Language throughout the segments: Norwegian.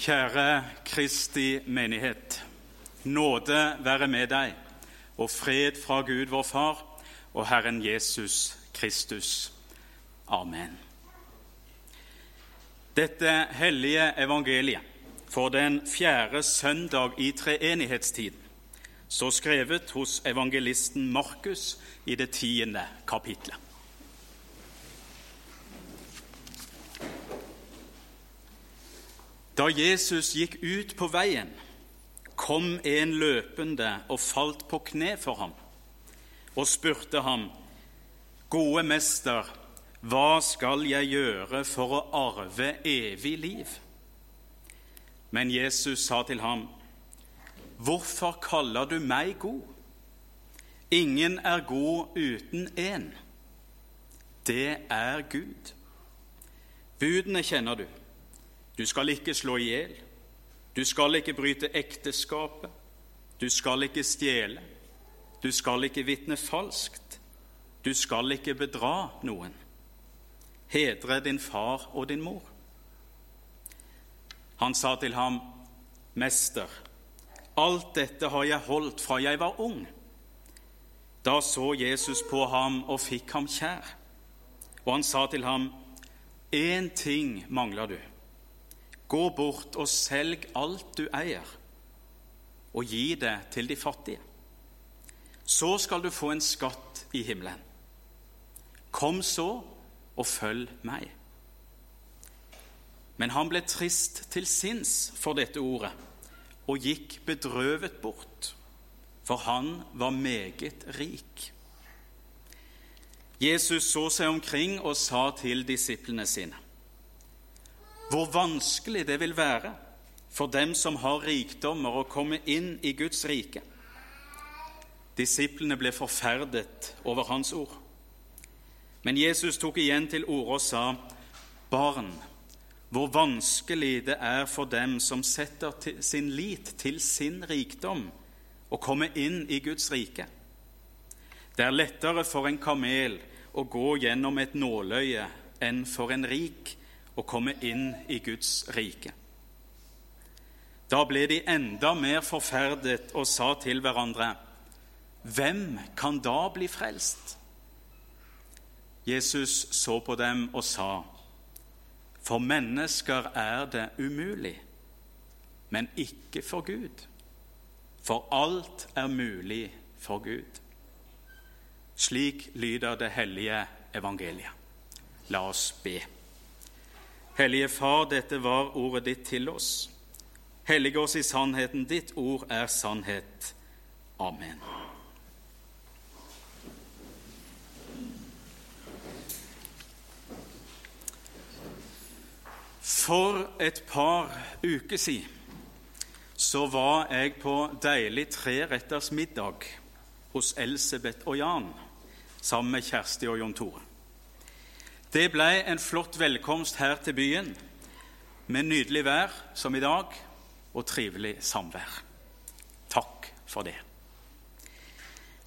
Kjære Kristi menighet. Nåde være med deg, og fred fra Gud vår Far og Herren Jesus Kristus. Amen. Dette hellige evangeliet for den fjerde søndag i treenighetstiden, så skrevet hos evangelisten Markus i det tiende kapitlet. Da Jesus gikk ut på veien, kom en løpende og falt på kne for ham og spurte ham, Gode mester, hva skal jeg gjøre for å arve evig liv? Men Jesus sa til ham, Hvorfor kaller du meg god? Ingen er god uten én. Det er Gud. Budene kjenner du. Du skal ikke slå i hjel. Du skal ikke bryte ekteskapet. Du skal ikke stjele. Du skal ikke vitne falskt. Du skal ikke bedra noen. Hedre din far og din mor. Han sa til ham, Mester, alt dette har jeg holdt fra jeg var ung. Da så Jesus på ham og fikk ham kjær, og han sa til ham, Én ting mangler du. Gå bort og selg alt du eier, og gi det til de fattige. Så skal du få en skatt i himmelen. Kom så og følg meg. Men han ble trist til sinns for dette ordet og gikk bedrøvet bort, for han var meget rik. Jesus så seg omkring og sa til disiplene sine.: Hvor vanskelig det vil være for dem som har rikdommer, å komme inn i Guds rike. Disiplene ble forferdet over hans ord. Men Jesus tok igjen til orde og sa, Barn, hvor vanskelig det er for dem som setter sin lit til sin rikdom, å komme inn i Guds rike. Det er lettere for en kamel å gå gjennom et nåløye enn for en rik å komme inn i Guds rike. Da ble de enda mer forferdet og sa til hverandre, Hvem kan da bli frelst? Jesus så på dem og sa, for mennesker er det umulig, men ikke for Gud. For alt er mulig for Gud. Slik lyder det hellige evangeliet. La oss be. Hellige Far, dette var ordet ditt til oss. Hellige oss i sannheten. Ditt ord er sannhet. Amen. For et par uker siden så var jeg på deilig treretters middag hos Elsebeth og Jan sammen med Kjersti og Jon Tore. Det ble en flott velkomst her til byen med nydelig vær som i dag og trivelig samvær. Takk for det.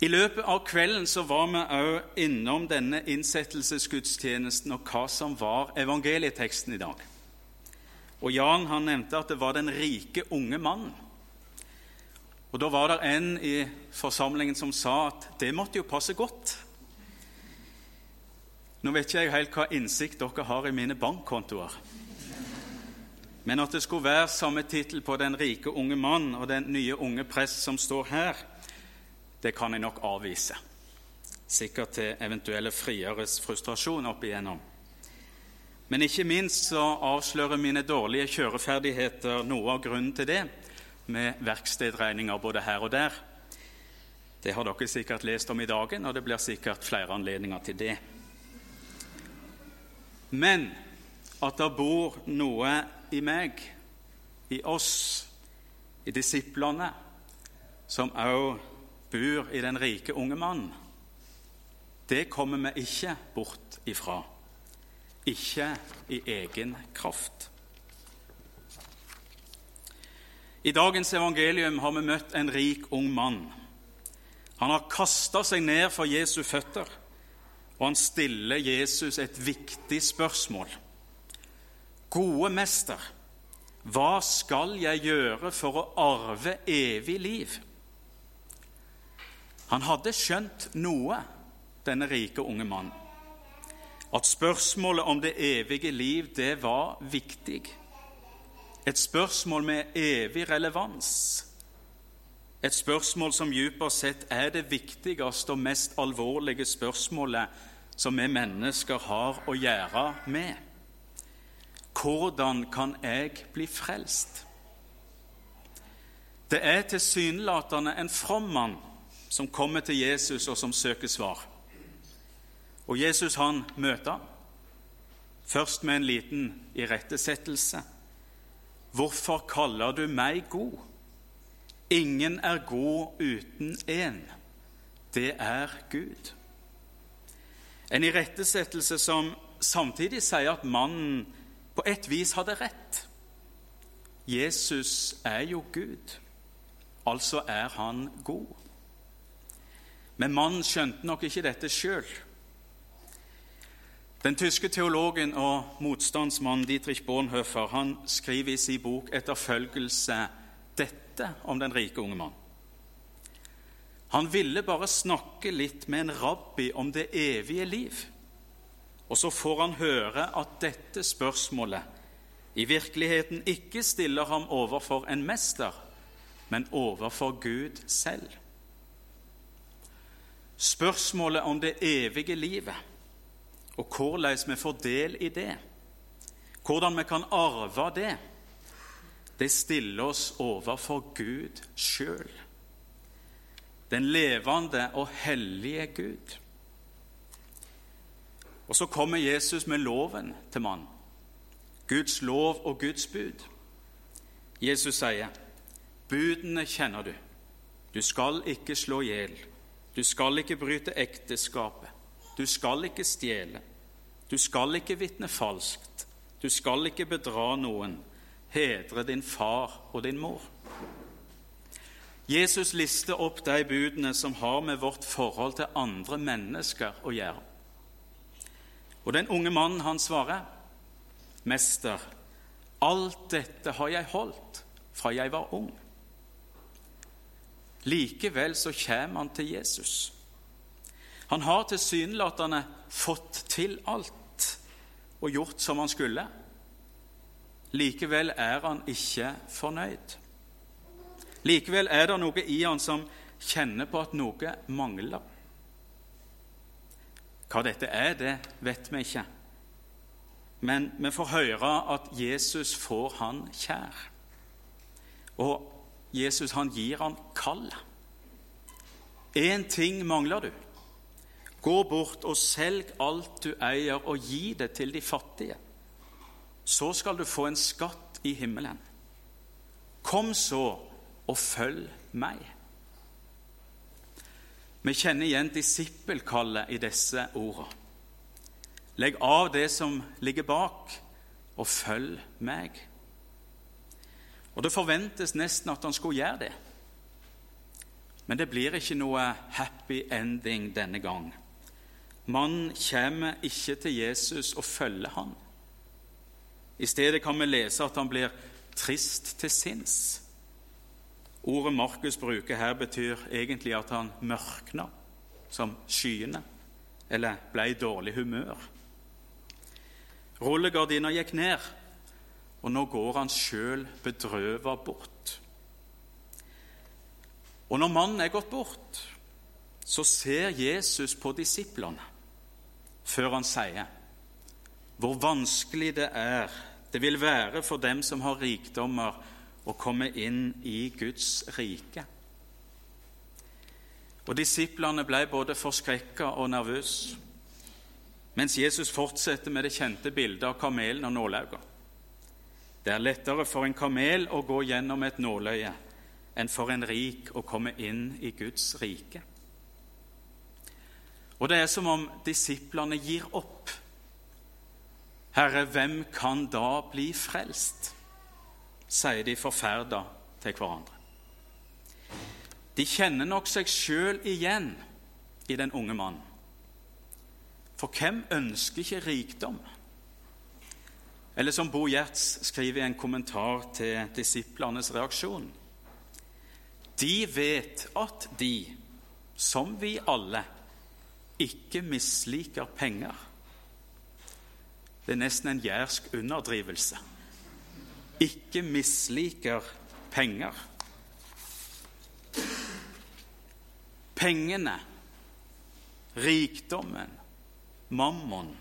I løpet av kvelden så var vi òg innom denne innsettelsesgudstjenesten og hva som var evangelieteksten i dag. Og Jan han nevnte at det var den rike, unge mannen. Og Da var det en i forsamlingen som sa at det måtte jo passe godt. Nå vet ikke jeg helt hva innsikt dere har i mine bankkontoer. Men at det skulle være samme tittel på den rike unge mann og den nye unge prest som står her, det kan jeg nok avvise. Sikkert til eventuelle frieres frustrasjon opp igjennom. Men ikke minst så avslører mine dårlige kjøreferdigheter noe av grunnen til det, med verkstedregninger både her og der. Det har dere sikkert lest om i dagen, og det blir sikkert flere anledninger til det. Men at det bor noe i meg, i oss, i disiplene, som òg bor i den rike unge mannen, det kommer vi ikke bort ifra ikke i egen kraft. I dagens evangelium har vi møtt en rik ung mann. Han har kasta seg ned for Jesu føtter, og han stiller Jesus et viktig spørsmål. Gode mester, Hva skal jeg gjøre for å arve evig liv? Han hadde skjønt noe, denne rike unge mannen. At spørsmålet om det evige liv, det var viktig. Et spørsmål med evig relevans. Et spørsmål som dypest sett er det viktigste og mest alvorlige spørsmålet som vi mennesker har å gjøre med. Hvordan kan jeg bli frelst? Det er tilsynelatende en from mann som kommer til Jesus og som søker svar. Og Jesus han møter først med en liten irettesettelse. Hvorfor kaller du meg god? Ingen er god uten én. Det er Gud. En irettesettelse som samtidig sier at mannen på et vis hadde rett. Jesus er jo Gud, altså er han god. Men mannen skjønte nok ikke dette sjøl. Den tyske teologen og motstandsmannen Dietrich Bonhoeffer han skriver i sin bok 'Etterfølgelse' dette om den rike unge mann. Han ville bare snakke litt med en rabbi om det evige liv. Og så får han høre at dette spørsmålet i virkeligheten ikke stiller ham overfor en mester, men overfor Gud selv. Spørsmålet om det evige livet og hvordan vi får del i det, hvordan vi kan arve det, det stiller oss overfor Gud sjøl, den levende og hellige Gud. Og så kommer Jesus med loven til mannen. Guds lov og Guds bud. Jesus sier, 'Budene kjenner du. Du skal ikke slå i hjel. Du skal ikke bryte ekteskapet. Du skal ikke stjele. Du skal ikke vitne falskt. Du skal ikke bedra noen. Hedre din far og din mor.' Jesus lister opp de budene som har med vårt forhold til andre mennesker å gjøre. Og den unge mannen, han svarer, 'Mester, alt dette har jeg holdt fra jeg var ung.' Likevel så kommer han til Jesus. Han har tilsynelatende fått til alt og gjort som han skulle. Likevel er han ikke fornøyd. Likevel er det noe i han som kjenner på at noe mangler. Hva dette er, det vet vi ikke. Men vi får høre at Jesus får han kjær. Og Jesus han gir han kall. Én ting mangler du. Gå bort og selg alt du eier, og gi det til de fattige. Så skal du få en skatt i himmelen. Kom så og følg meg. Vi kjenner igjen disippelkallet i disse ordene. Legg av det som ligger bak, og følg meg. Og Det forventes nesten at han skulle gjøre det. Men det blir ikke noe happy ending denne gang. Mannen kommer ikke til Jesus og følger han. I stedet kan vi lese at han blir trist til sinns. Ordet Markus bruker her, betyr egentlig at han mørkna som skyene, eller ble i dårlig humør. Rullegardina gikk ned, og nå går han sjøl bedrøva bort. Og når mannen er gått bort, så ser Jesus på disiplene før han sier hvor vanskelig det er det vil være for dem som har rikdommer å komme inn i Guds rike. Og Disiplene ble både forskrekka og nervøse, mens Jesus fortsetter med det kjente bildet av kamelen og nålauget. Det er lettere for en kamel å gå gjennom et nåløye enn for en rik å komme inn i Guds rike. Og det er som om disiplene gir opp. Herre, hvem kan da bli frelst? Sier de forferda til hverandre. De kjenner nok seg sjøl igjen i den unge mannen. For hvem ønsker ikke rikdom? Eller som Bo Gjerts skriver i en kommentar til disiplenes reaksjon. De vet at de, som vi alle, ikke misliker penger. Det er nesten en jærsk underdrivelse. Ikke misliker penger. Pengene, rikdommen, mammon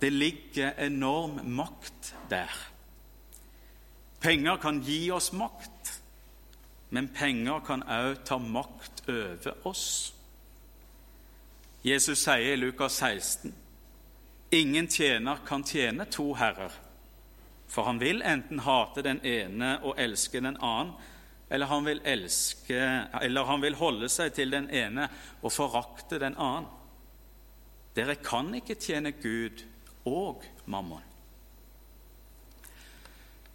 Det ligger enorm makt der. Penger kan gi oss makt, men penger kan òg ta makt over oss. Jesus sier i Lukas 16.: Ingen tjener kan tjene to herrer, for han vil enten hate den ene og elske den annen, eller han vil, elske, eller han vil holde seg til den ene og forakte den annen. Dere kan ikke tjene Gud og mammon.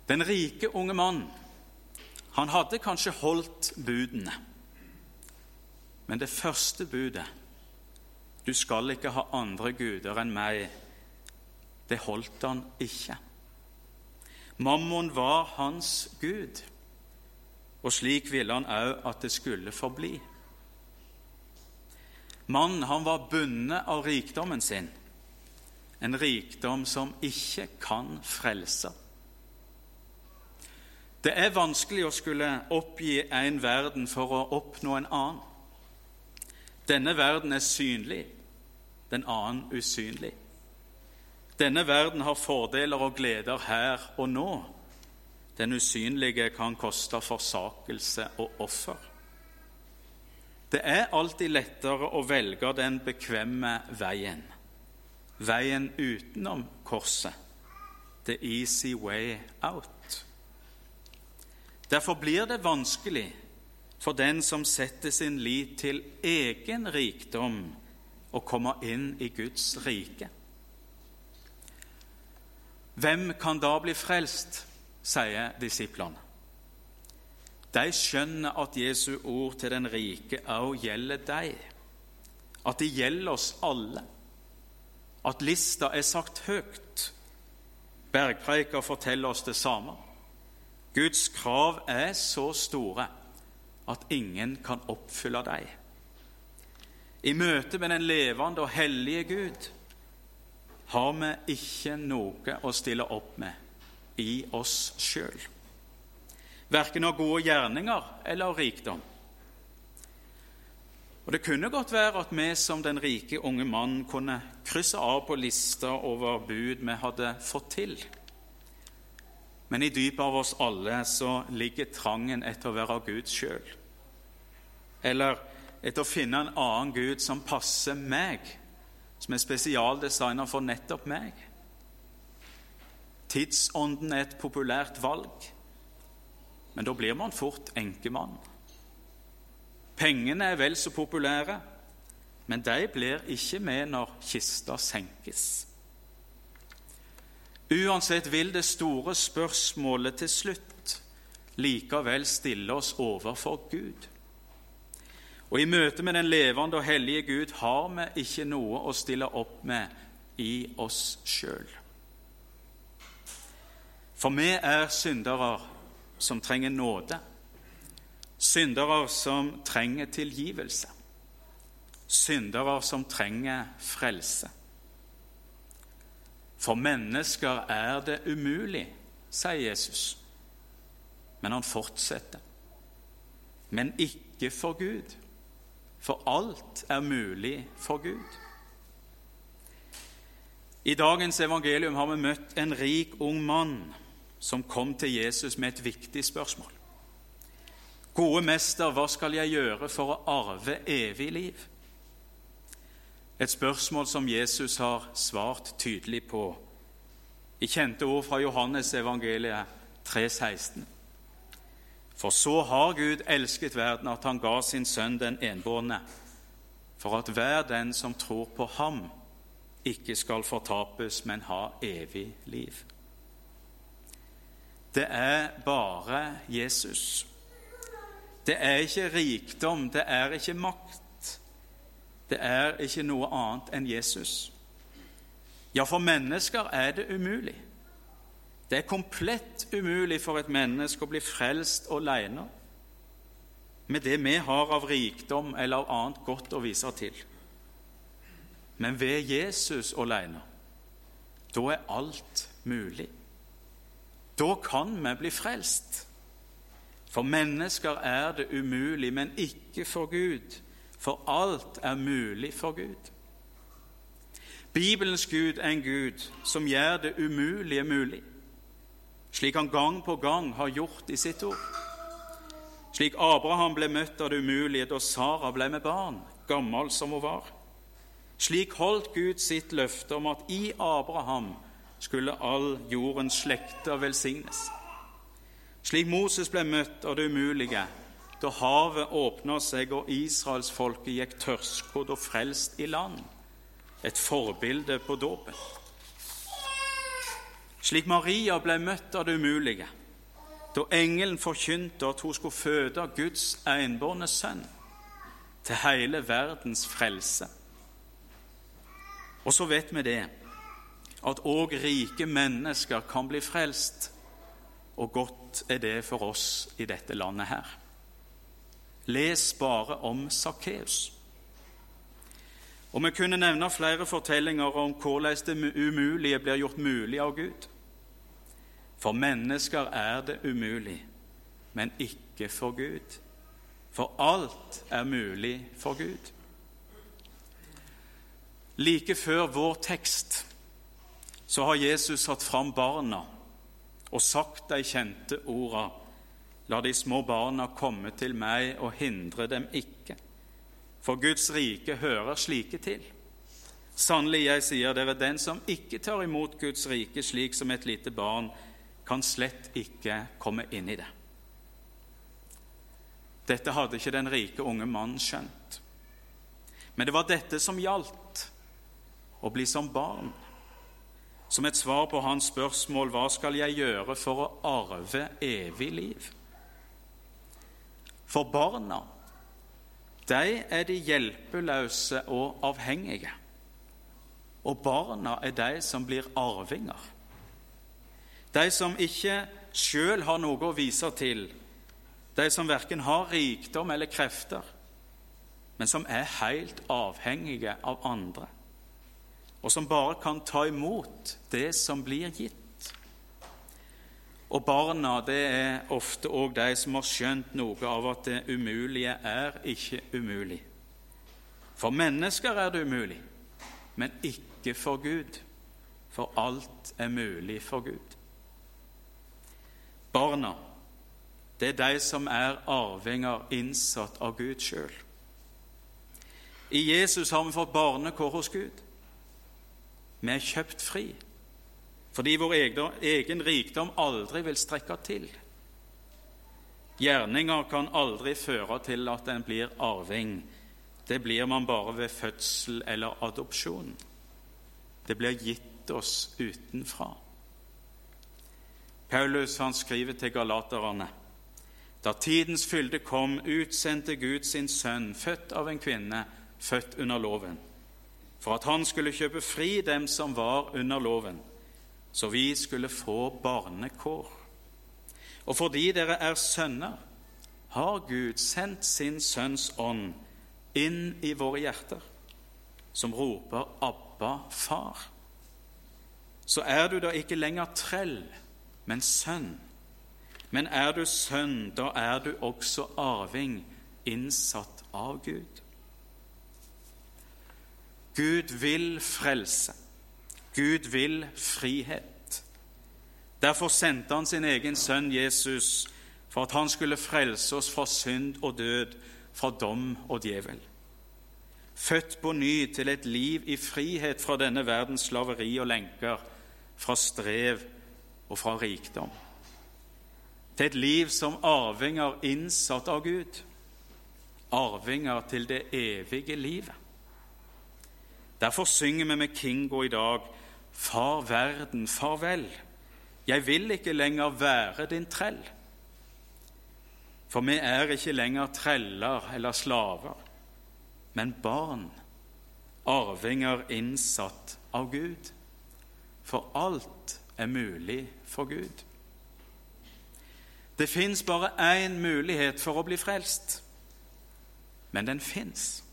Den rike unge mannen han hadde kanskje holdt budene, men det første budet du skal ikke ha andre guder enn meg. Det holdt han ikke. Mammon var hans gud, og slik ville han òg at det skulle forbli. Mannen han var bundet av rikdommen sin, en rikdom som ikke kan frelse. Det er vanskelig å skulle oppgi en verden for å oppnå en annen. Denne verden er synlig, den annen usynlig. Denne verden har fordeler og gleder her og nå. Den usynlige kan koste forsakelse og offer. Det er alltid lettere å velge den bekvemme veien, veien utenom korset, the easy way out. Derfor blir det vanskelig for den som setter sin lit til egen rikdom å komme inn i Guds rike. Hvem kan da bli frelst, sier disiplene. De skjønner at Jesu ord til den rike òg gjelder deg, at det gjelder oss alle, at lista er sagt høyt. Bergpreiker forteller oss det samme. Guds krav er så store at ingen kan oppfylle dem. I møte med den levende og hellige Gud har vi ikke noe å stille opp med i oss sjøl. Verken av gode gjerninger eller av rikdom. Og Det kunne godt være at vi som den rike unge mannen kunne krysse av på lista over bud vi hadde fått til. Men i dypet av oss alle så ligger trangen etter å være Gud sjøl. Eller etter å finne en annen Gud som passer meg, som er spesialdesigna for nettopp meg. Tidsånden er et populært valg, men da blir man fort enkemann. Pengene er vel så populære, men de blir ikke med når kista senkes. Uansett vil det store spørsmålet til slutt likevel stille oss overfor Gud. Og i møte med den levende og hellige Gud har vi ikke noe å stille opp med i oss sjøl. For vi er syndere som trenger nåde, syndere som trenger tilgivelse, syndere som trenger frelse. For mennesker er det umulig, sier Jesus. Men han fortsetter. Men ikke for Gud for alt er mulig for Gud. I dagens evangelium har vi møtt en rik ung mann som kom til Jesus med et viktig spørsmål. Gode mester, hva skal jeg gjøre for å arve evig liv? Et spørsmål som Jesus har svart tydelig på i kjente ord fra Johannes evangeliet 3,16. For så har Gud elsket verden at han ga sin sønn den enbårne, for at hver den som tror på ham, ikke skal fortapes, men ha evig liv. Det er bare Jesus. Det er ikke rikdom, det er ikke makt. Det er ikke noe annet enn Jesus. Ja, for mennesker er det umulig. Det er komplett umulig for et menneske å bli frelst alene med det vi har av rikdom eller av annet godt å vise til. Men ved Jesus alene, da er alt mulig. Da kan vi bli frelst. For mennesker er det umulig, men ikke for Gud. For alt er mulig for Gud. Bibelens Gud er en Gud som gjør det umulige mulig, slik han gang på gang har gjort i sitt ord. Slik Abraham ble møtt av det umulige da Sara ble med barn, gammel som hun var. Slik holdt Gud sitt løfte om at i Abraham skulle all jordens slekter velsignes. Slik Moses ble møtt av det umulige da havet åpna seg og israelsfolket gikk tørrskodd og frelst i land. Et forbilde på dåpen. Slik Maria ble møtt av det umulige da engelen forkynte at hun skulle føde Guds enbårne sønn til hele verdens frelse. Og så vet vi det, at òg rike mennesker kan bli frelst, og godt er det for oss i dette landet her. Les bare om Sakkeus. Og vi kunne nevne flere fortellinger om hvordan det umulige blir gjort mulig av Gud. For mennesker er det umulig, men ikke for Gud. For alt er mulig for Gud. Like før vår tekst så har Jesus satt fram barna og sagt de kjente orda La de små barna komme til meg og hindre dem ikke. For Guds rike hører slike til. Sannelig, jeg sier dere, den som ikke tar imot Guds rike slik som et lite barn, kan slett ikke komme inn i det. Dette hadde ikke den rike unge mannen skjønt. Men det var dette som gjaldt å bli som barn. Som et svar på hans spørsmål 'Hva skal jeg gjøre for å arve evig liv?' For barna, de er de hjelpeløse og avhengige. Og barna er de som blir arvinger. De som ikke sjøl har noe å vise til, de som verken har rikdom eller krefter, men som er helt avhengige av andre og som bare kan ta imot det som blir gitt. Og barna det er ofte òg de som har skjønt noe av at det umulige er ikke umulig. For mennesker er det umulig, men ikke for Gud, for alt er mulig for Gud. Barna, det er de som er arvinger innsatt av Gud sjøl. I Jesus har vi fått barnekår hos Gud. Vi er kjøpt fri fordi vår egen rikdom aldri vil strekke til. Gjerninger kan aldri føre til at en blir arving. Det blir man bare ved fødsel eller adopsjon. Det blir gitt oss utenfra. Paulus han skriver til galaterne da tidens fylde kom, utsendte Gud sin sønn, født av en kvinne, født under loven for at han skulle kjøpe fri dem som var under loven, så vi skulle få barnekår. Og fordi dere er sønner, har Gud sendt sin Sønns ånd inn i våre hjerter, som roper 'Abba, Far'. Så er du da ikke lenger trell, men sønn. Men er du sønn, da er du også arving, innsatt av Gud. Gud vil frelse. Gud vil frihet. Derfor sendte han sin egen sønn Jesus for at han skulle frelse oss fra synd og død, fra dom og djevel. Født på ny til et liv i frihet fra denne verdens slaveri og lenker, fra strev og fra rikdom. Til et liv som arvinger innsatt av Gud, arvinger til det evige livet. Derfor synger vi med Kingo i dag Far verden, farvel. Jeg vil ikke lenger være din trell. For vi er ikke lenger treller eller slaver, men barn, arvinger innsatt av Gud. For alt er mulig for Gud. Det fins bare én mulighet for å bli frelst, men den fins.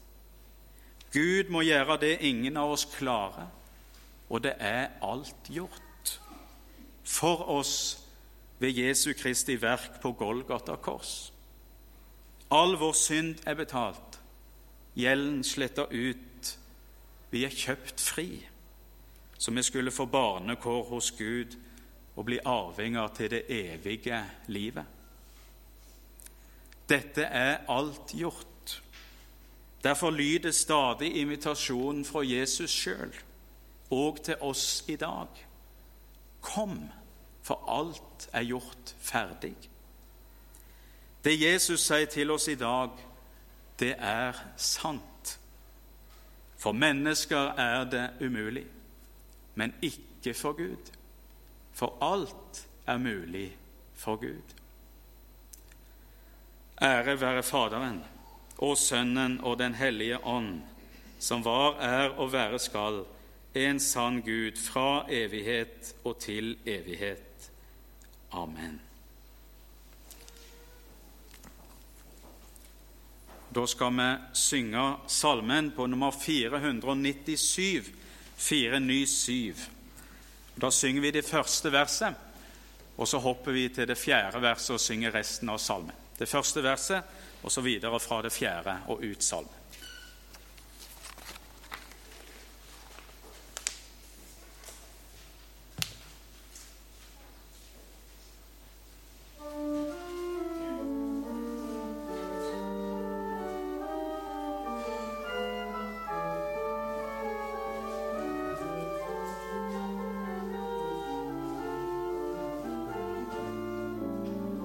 Gud må gjøre det ingen av oss klarer, og det er alt gjort for oss ved Jesu Kristi verk på Golgata kors. All vår synd er betalt, gjelden sletta ut, vi er kjøpt fri så vi skulle få barnekår hos Gud og bli arvinger til det evige livet. Dette er alt gjort. Derfor lyder stadig invitasjonen fra Jesus sjøl, og til oss i dag. Kom, for alt er gjort ferdig. Det Jesus sier til oss i dag, det er sant. For mennesker er det umulig men ikke for Gud. For alt er mulig for Gud. Ære være Faderen og Sønnen og Den hellige ånd, som var, er og være skal, en sann Gud fra evighet og til evighet. Amen. Da skal vi synge salmen på nummer 497 4, ny 7. Da synger vi det første verset, og så hopper vi til det fjerde verset og synger resten av salmen. Det første verset, og så videre fra det fjerde og ut salmen.